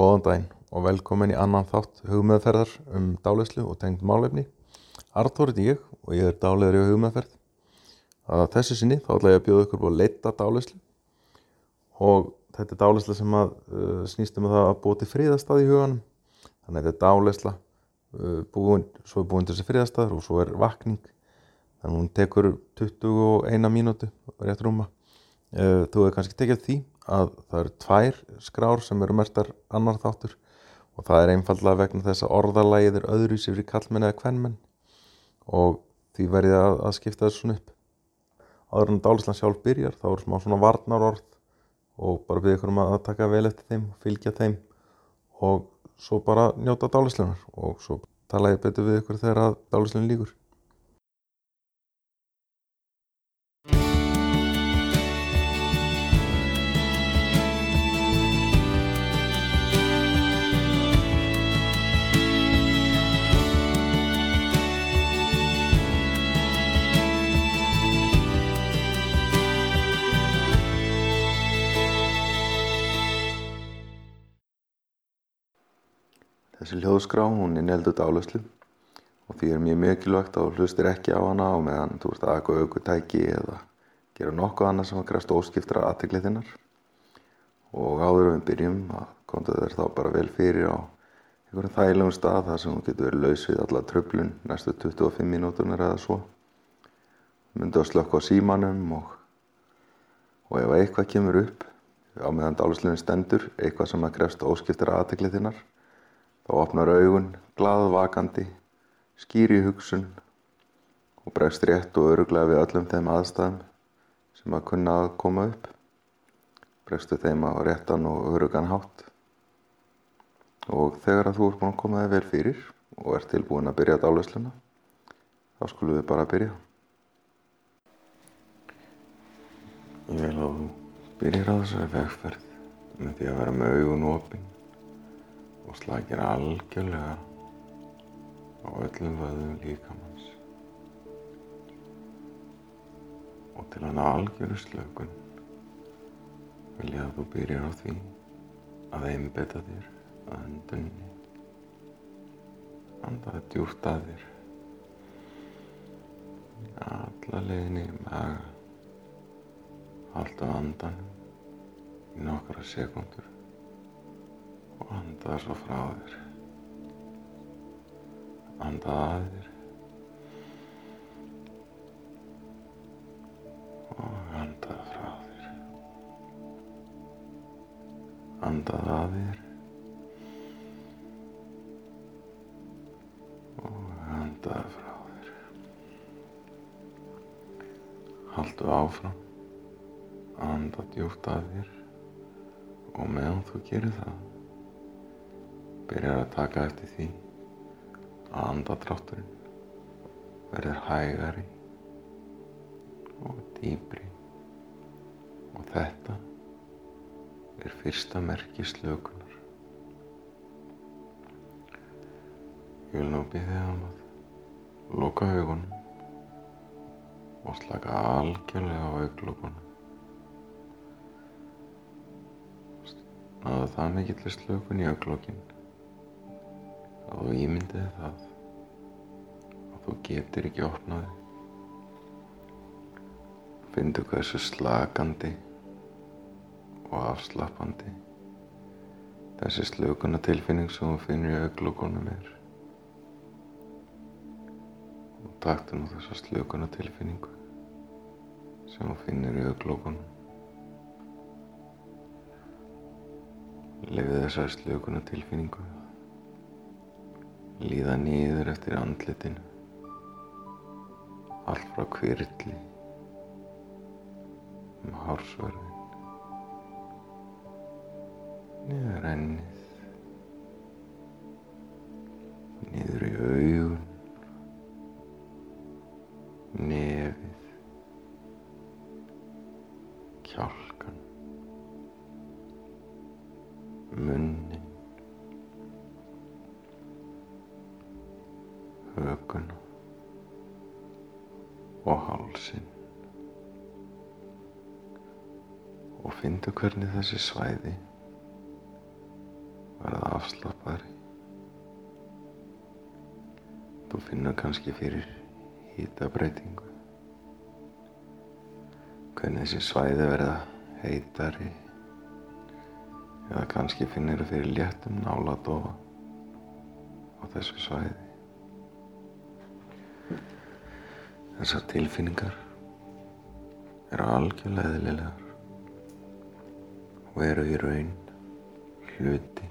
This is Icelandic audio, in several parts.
Góðan daginn og velkomin í annan þátt hugmeðferðar um dálæslu og tengd málefni. Artur er ég og ég er dálæður í hugmeðferð. Að þessu sinni þá ætla ég að bjóða ykkur búið að leita dálæslu og þetta er dálæsla sem að uh, snýst um það að búa til fríðastað í huganum. Þannig að þetta er dálæsla, uh, búin, svo er búin til þessi fríðastaður og svo er vakning. Þannig að hún tekur 21 mínútu rétt rúma. Uh, þú hefur kannski tekið því að það eru tvær skrár sem eru mertar annar þáttur og það er einfallega vegna þess að orðalægið er öðruvísi fyrir kallmenn eða kvennmenn og því verði að, að skipta þessu svona upp. Áður en dálislan sjálf byrjar þá eru smá svona varnar orð og bara byrja ykkur um að taka vel eftir þeim, fylgja þeim og svo bara njóta dálislunar og svo tala ég betur við ykkur þegar að dálislun líkur. Þessi hljóðskrá, hún innheldur dálæslu og því er mjög mikilvægt að hlustir ekki á hana og meðan þú ert að aka aukutæki eða gera nokkuð annað sem að krefst óskiptra aðteglið þinnar. Og áður við byrjum að konta þér þá bara vel fyrir á einhverjum þægilegum stað þar sem þú getur verið laus við alla tröflun næstu 25 mínútunar eða svo. Myndu að slökka á símanum og, og ef eitthvað kemur upp á meðan dálæslunin stendur, eitthvað sem að krefst óskiptra aðteglið þinnar Þá opnar augun, glaðvakandi, skýri hugsun og bregst rétt og öruglega við öllum þeim aðstæðum sem að kunna að koma upp. Bregstu þeim á réttan og örugan hátt. Og þegar að þú ert búin að koma þig vel fyrir og ert tilbúin að byrja dálæsluna, þá skulum við bara byrja. Ég vil að þú byrjir á þessari vegferð með því að vera með augun opinn og slagir algjörlega á öllum vöðum líkamanns og til hann algjöru slökun vil ég að þú byrjar á því að einbeta þér að öndunni andaði djúft að þér. Alla leiðinni í maga. Halda andanum í nokkra sekundur og andaði svo frá þér. Andaði að þér. Og andaði frá þér. Andaði að þér. Og andaði frá þér. Haldu áfram. Anda djúft að þér. Og meðan þú gerir það byrjar að taka eftir því að andadrátturinn verður hægari og dýbri og þetta er fyrsta merki slökunar. Ég vil nú byrja um að loka augunum og slaka algjörlega á auglokunum. Náðu það mikill slökun í auglokinn að þú ímyndiði það. Að þú getur ekki opnaði finndu hversu slakandi og afslappandi þessi slökuna tilfinning sem þú finnir í auglókunum er. Og taktu nú þessa slökuna tilfinningu sem þú finnir í auglókunum lefið þessari slökuna tilfinningu líða nýður eftir andlitinu allt frá kvirli um hársverðin niður ennið. Niður þessi svæði verða afslappari. Þú finnur kannski fyrir hýtabreitingu. Hvernig þessi svæði verða heitari eða kannski finnir fyrir léttum náladofa á þessu svæði. Þessar tilfinningar eru algjörlega eðlilegar og eru í raun hluti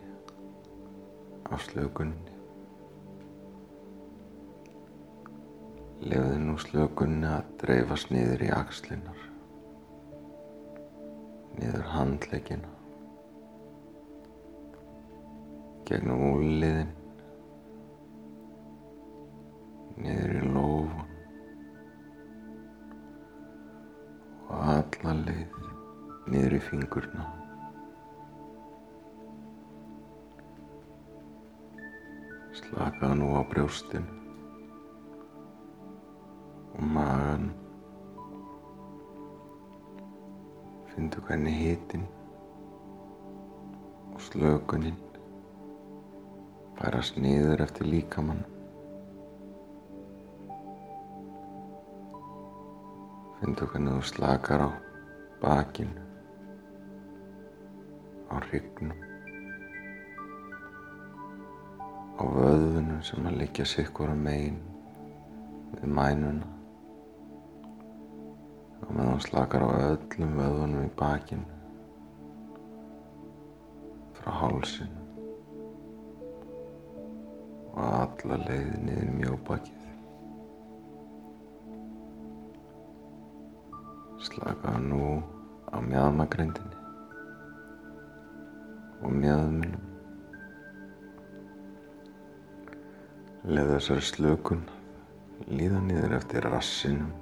af slökunni. Lefðu nú slökunni að dreifast niður í axlinnar, niður handleggina, gegnum úliðin, niður í lófan og alla leið niður í fingurna. Slakaðu nú á brjóstinu og magan. Fyndu hvernig hitin og slökuninn færast niður eftir líkamann. Fyndu hvernig þú slakar á bakinu, á hrygnum, á vöðvunum sem að liggja sikkur á megin við mænuna og meðan slakar á öllum vöðvunum í bakinu frá hálsinu og alla leið niður mjóbakið. Slakaðu nú á mjöðmagrindinni og mjöðmunum. Leðu þessari slökun líða niður eftir rassinum,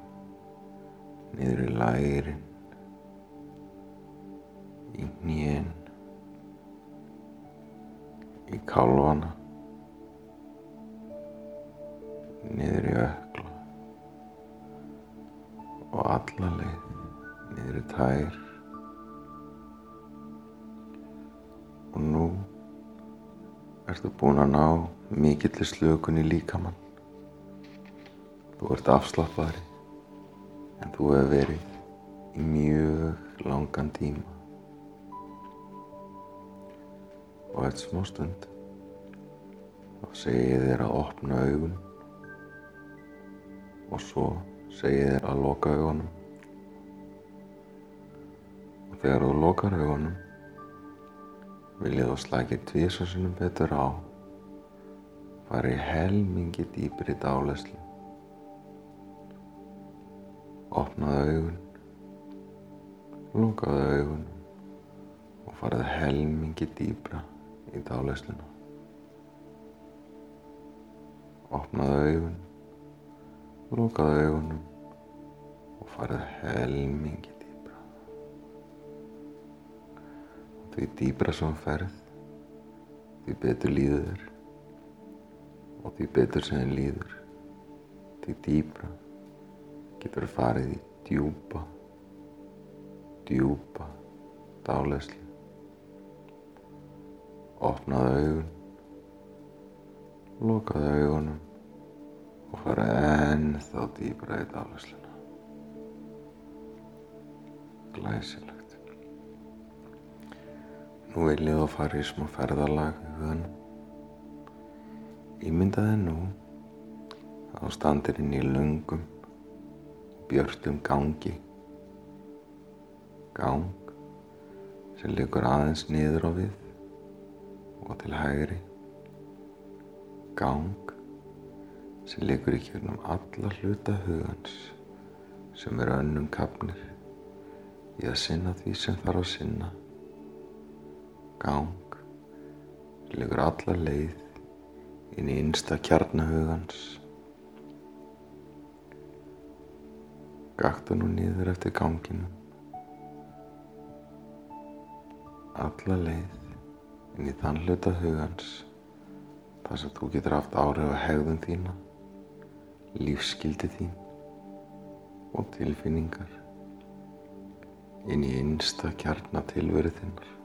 niður í lærin, í hnén, í kálvana, niður í ökla og alla leið niður í tær ertu búin að ná mikillir slökun í líkamann. Þú ert afslappaðri en þú hefur verið í mjög langan tíma og eitt smá stund þá segi ég þér að opna augun og svo segi ég þér að loka augunum og þegar þú lokar augunum vil ég þú slagið tvísasunum betur á? Fari helmingi dýpri dálæslu opnaðu augun. Lokaðu augun. Og farið helmingi dýpra í dálæsluna opnaðu augun. Lokaðu augunum. Og farið helmingi því dýpra sem ferð því betur líður þér. Og því betur sem þér líður því dýpra getur farið í djúpa djúpa dálæslu opnaðu augun lokaðu augunum og fara ennþá dýbra í dálæsluna glæsilegt nú vil ég að fara í smá ferðalag ímyndaði nú á standirinn í lungum björtum gangi. Gang sem liggur aðeins niður á við og til hægri. Gang sem liggur í kjörnum alla hluta hugans sem eru önnum kapnir í að sinna því sem þarf að sinna gang liggur alla leið inn í einsta kjarnahugans Gaktu nú niður eftir ganginum, alla leið inn í þann hluta hugans þar sem þú getur haft áhrif á hegðun þína, lífskildi þín og tilfinningar. Inn í einsta kjarnatilveru þinnar.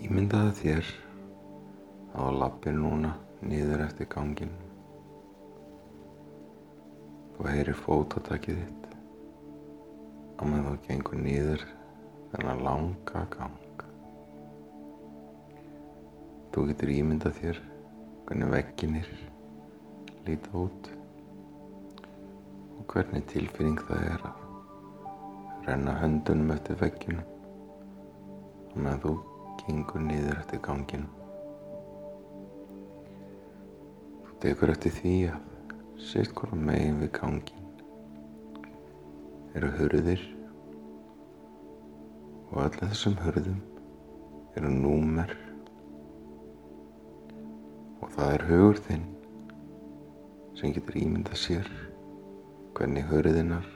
Ímyndaði þér að lappir núna niður eftir gangin. Þú heyrir fótatakið þitt á með þú gengur niður þennan langa gang. Þú getur ímyndað þér hvernig vegginir líta út og hvernig tilfinning það er að renna höndunum eftir vegginum og með þú gengur niður eftir ganginu. Þú tekur eftir því að sitt hvora megin við gangin eru hurðir og öll þessum hurðum eru númer og það er hugur þinn sem getur ímynda sér hvernig hurðinar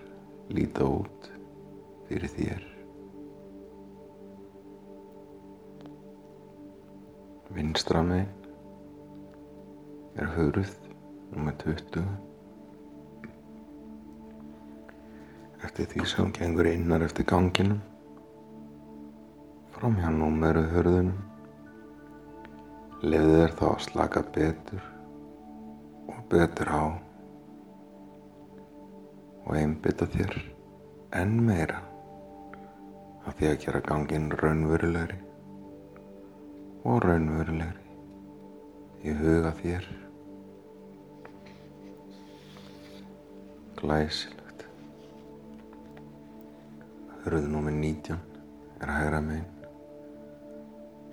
líta út fyrir þér. Vinstra megin er hurð nr. 20. Eftir því sem gengur innar eftir ganginum, fram hjá númeru hurðunum, lefði þér þá að slaka betur. Og betur á. Og einbytta þér enn meira. Að því að gera gangin raunverulegri og raunverulegri í huga þér. Glæsilegt. Hörðu númið 19 er hægra megin.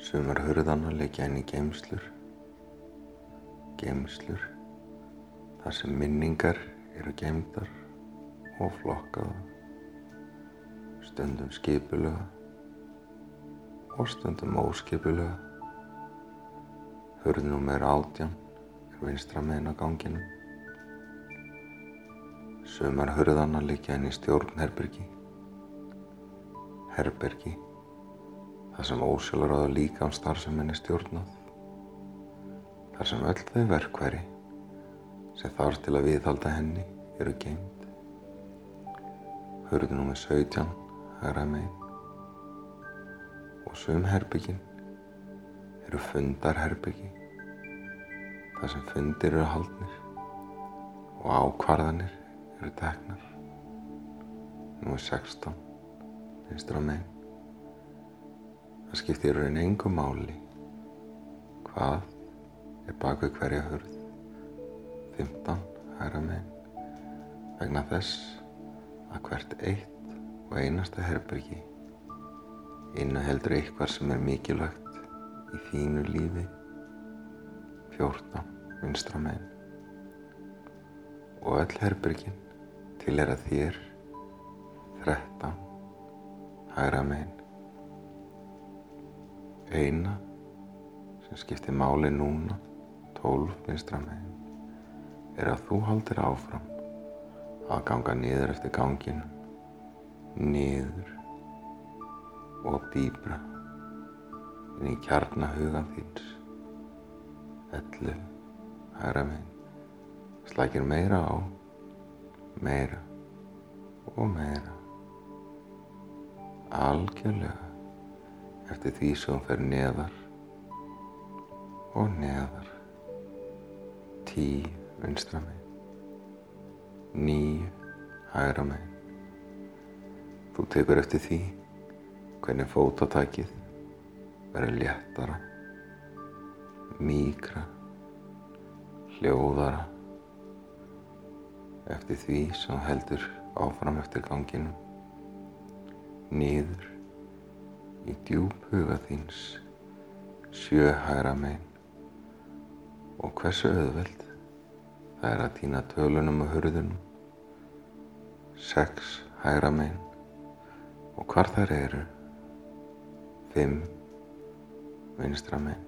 Sumar hörðana leikja inn í geimslur. Geimslur. þar sem minningar eru geimdar og flokkaða. Stundum skipulega og stundum óskipulega. Hörð númer átján er vinstra megin á ganginum. Sumar hörðana liggja inn í stjórnherbergi. Herbergi, þar sem ósjálfráða líkam starfseminni stjórnað. Þar sem öll þau verkværi sem þarf til að viðhalda henni eru geimd. Hörðu númer 17, hægra megin. Og sum herbyggin eru fundarherbyggi þar sem fundir eru haldnir og ákvarðanir eru teknar. Númer 16, vinstra megin. Það skiptir í raun engum máli hvað er bak við hverja hörð. 15, hægra megin. Vegna þess að hvert eitt og einasta herbyrgi innaheldur eitthvað sem er mikilvægt í þínu lífi. 14 vinstra megin. Og öll herbyrgin til er að þér. 13 hægra megin. Eina sem skiptir máli núna 12 vinstra megin er að þú haldir áfram að ganga niður eftir ganginu, niður og dýbra inn í kjarnahugan þíns, ellu, hæra megin, slækir meira á, meira og meira, algjörlega. Eftir því sem hún fer neðar og neðar, tíu vinstra megin. Nýju hægra megin. Þú tekur eftir því hvernig fótatækið verður léttara, mýkra, hljóðara eftir því sem heldur áfram eftir ganginum, niður í djúb huga þíns, sjö hægra megin. Og hversu auðveld Það er að týna tölunum og hurðunum, sex hægra megin. Og hvar þær eru, fimm vinstra megin.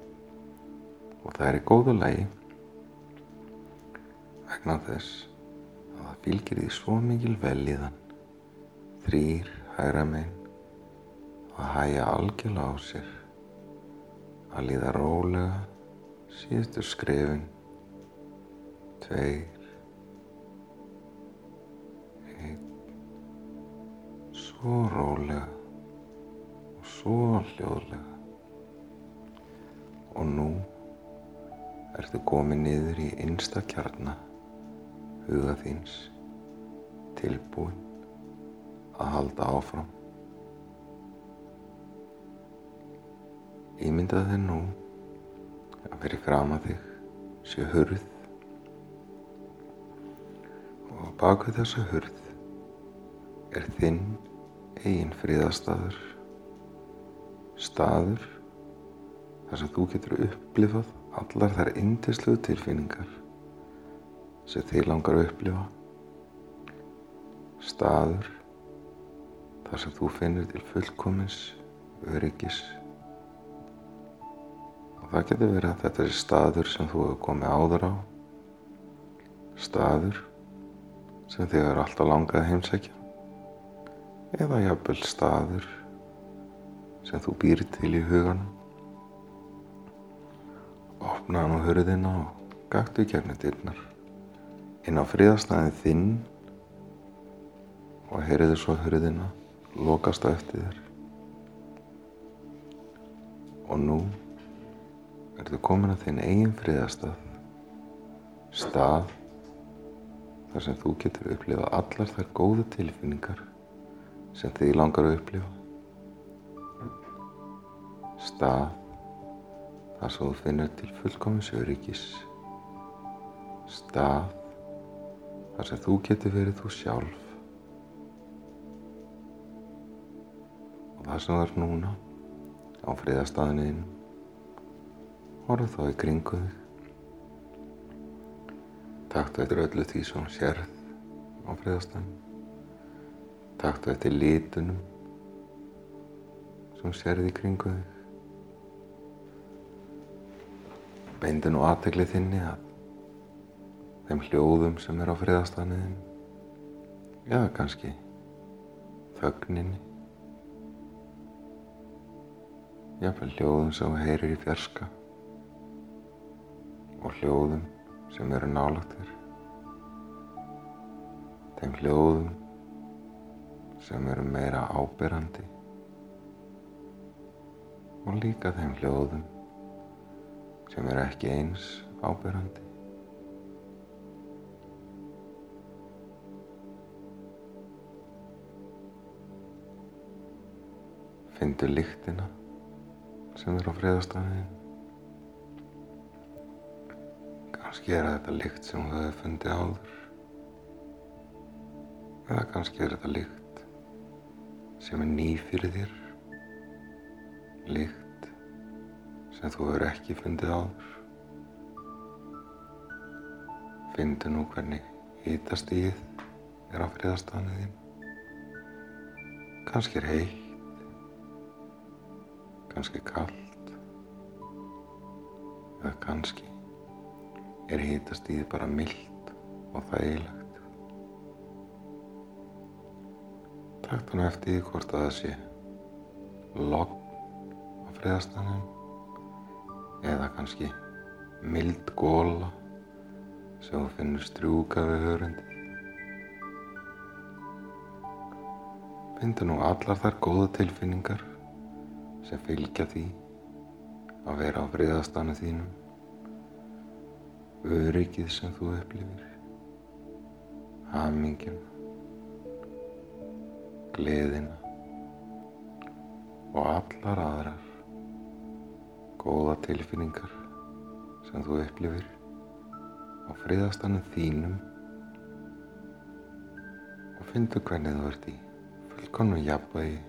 Og það er í góðu lægi vegna þess að það fylgir því svo mikil velíðan, þrýr hægra megin og hæja algjörlega á sér að líða rólega síðustu skrefin. Tveir, einn, svo rólega og svo hljóðlega ertu komið niður í einsta kjarna huga þíns tilbúin að halda áfram. Ímyndaði þið nú að fyrir grama þig sé hurð og baku þessa hurð er þinn eigin fríðastadur, staður þar sem þú getur upplifað allar þær indislu tilfinningar sem þið langar að upplifa, staður þar sem þú finnir til fullkomins öryggis. Og það getur verið að þetta er staður sem þú hefur komið áður á, staður sem þig er alltaf langað að heimsækja. Eða jafnvel staður sem þú býr til í huganum. Opna hann á hörðina og gaktu í gegnum dyrnar inn á fríðastæðin þinn og heyriðu svo hörðina lokast á eftir þér. Og nú ertu komin að þinn eigin fríðastað, stað þar sem þú getur upplifað allar þær góðu tilfinningar sem þið langar að upplifa. Stað þar svo þú finnur til fullkomins öryggis. Stað þar sem þú getur verið þú sjálf. Og það sem það er núna á friðastafniðinu, horfðu þá í kringu þig. Takktu eftir öllu því sem sérð á friðastafninu. Takktu eftir litunum sem sérði í kringu Beindu nú aðteglið þinni að þeim hljóðum sem er á friðastaniðin eða kannski þögninni. Jáfnveg hljóðum sem heyrir í fjarska og hljóðum sem eru nálagt þér. Þeim hljóðum sem eru meira ábyrrandi og líka þeim hljóðum sem eru ekki eins ábyrrandi. Findu líktina sem er á friðastafniðin. Kannski er þetta líkt sem þú hefði fundið áður eða kannski er þetta líkt sem er ný fyrir þér, líkt sem þú hefur ekki fundið áður. Findu nú hvernig hýtastíð er á friðastafnið þín. Kannski er heitt, kannski kallt, eða kannski er hýtastíð bara mildt og þægilegt. Takt hann eftir hvort að það sé logg á friðastanum eða kannski mild góla sem þú finnur strjúka við hörundi. Findu nú allar þar góða tilfinningar sem fylgja því að vera á friðastanu þínum, öryggið sem þú upplifir, hamingjum gleðina. Og allar aðrar góða tilfinningar sem þú upplifir á friðastanum þínum og fyndu hvernig þú ert í fullkonu jafnvægi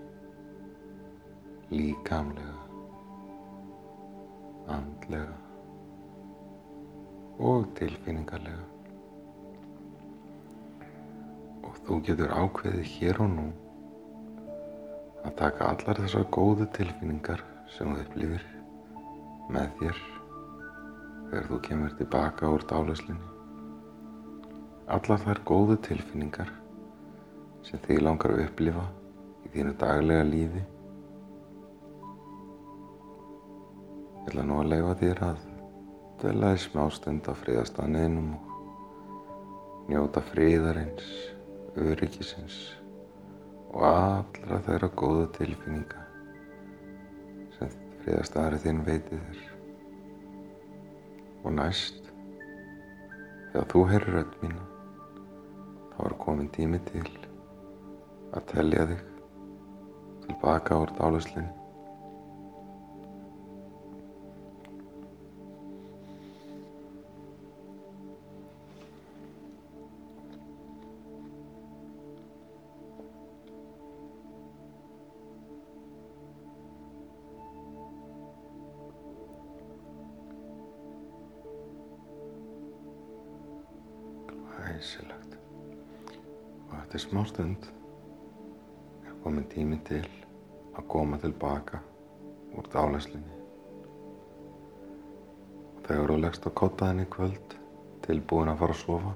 líkamlega andlega og tilfinningarlega og þú getur ákveðið hér og nú að taka allar þessar góðu tilfinningar sem þú upplifir með þér þegar þú kemur tilbaka úr dálæslinni. Allar þær góðu tilfinningar sem þig langar að upplifa í þínu daglega lífi. Ég ætla nú að leifa þér að dvelja í smástund á friðastanninum og njóta friðarins, öryggisins og allra þeirra góða tilfinninga friðast aðrið þinn veiti þér. Og næst þegar þú heyrur öll mín þá er komin tími til að tellja þig tilbaka úr dáluslinn Æsilegt. Og eftir smá stund er komin tími til að koma tilbaka úr dálæslinni. Og þegar þú leggst á kottaðinni kvöld tilbúin að fara að sofa,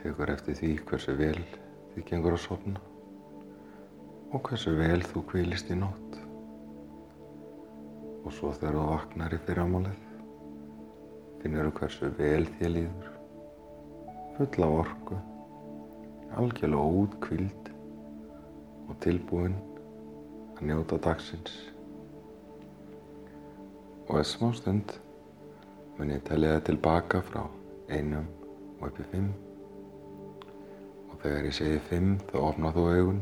tekur eftir því hversu vel þið gengur að sofna og hversu vel þú kvílist í nótt. Og svo þegar þú vaknar í fyrramálið, finnur þú hversu vel þér líður full af orku, algjörlega útkvíld og tilbúin að njóta dagsins. Og þess smá stund mun ég telja það tilbaka frá einum og uppi fimm. Og þegar ég segi fimm þá opna þú augun,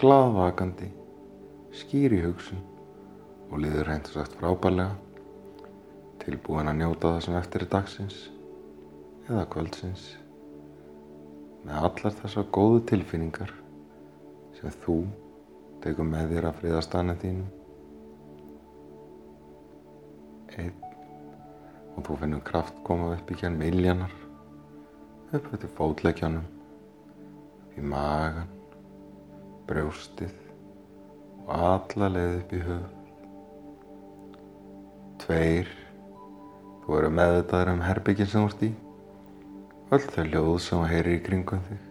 gladvakandi, skýr í hugsun og liður hreint og sagt frábærlega, tilbúin að njóta það sem eftir er dagsins eða kvöldsins. Með allar þessar góðu tilfinningar sem þú tegur með þér að friðastanna þínum. Einn. Og þú finnur kraft koma upp í kjörn miljanar upp eftir fótleikjanum í magan brjóstið. Og alla leið upp í höfuð. Tveir. Þú eru meðvitaður um herbyggin sem þú ert í öll þau ljóð sem þú heyrir í kringum þig.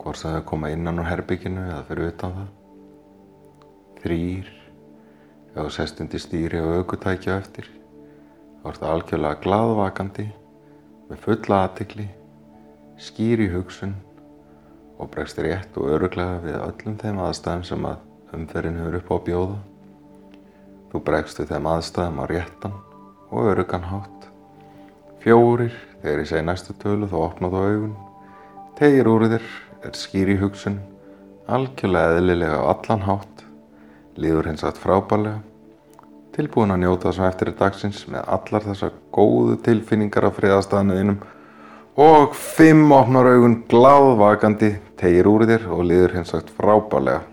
Hvort sem þau koma innan úr herbygginu eða fyrir utan það. Þrýr ef þú sest undir stýri og aukutækja eftir. Þá ert það algjörlega gladvakandi með fulla aðtikli skýr í hugsun og bregst rétt og öruglega við öllum þeim aðstæðum sem að umferðin hefur upp á bjóða. Þú bregst við þeim aðstæðum á réttan og örugan hátt fjórir Þegar ég segi næstu tölu þá opna þú augun. Tegir úr þér, er skýr í hugsun, algjörlega eðlilega á allan hátt, líður hins aðt frábælega, tilbúin að njóta þessum eftir í dagsins með allar þessar góðu tilfinningar af friðastafniðinum og fimm opnar augun gláðvakandi, tegir úr þér og líður hins aðt frábælega.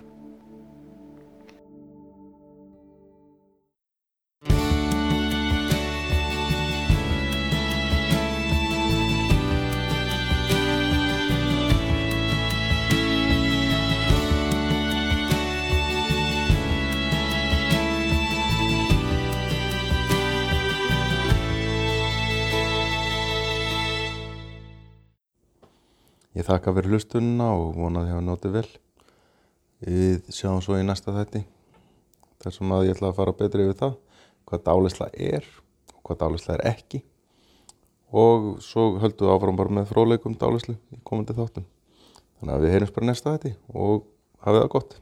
Ég þakka fyrir hlustununa og vonaði að hafa notið vel. Við sjáum svo í næsta þætti. Þessum að ég ætla að fara betri yfir það, hvað dálisla er og hvað dálisla er ekki. Og svo höldum við áfram bara með fróleikum dálislu í komandi þáttum. Þannig að við heyrjum bara næsta þætti og hafið það gott.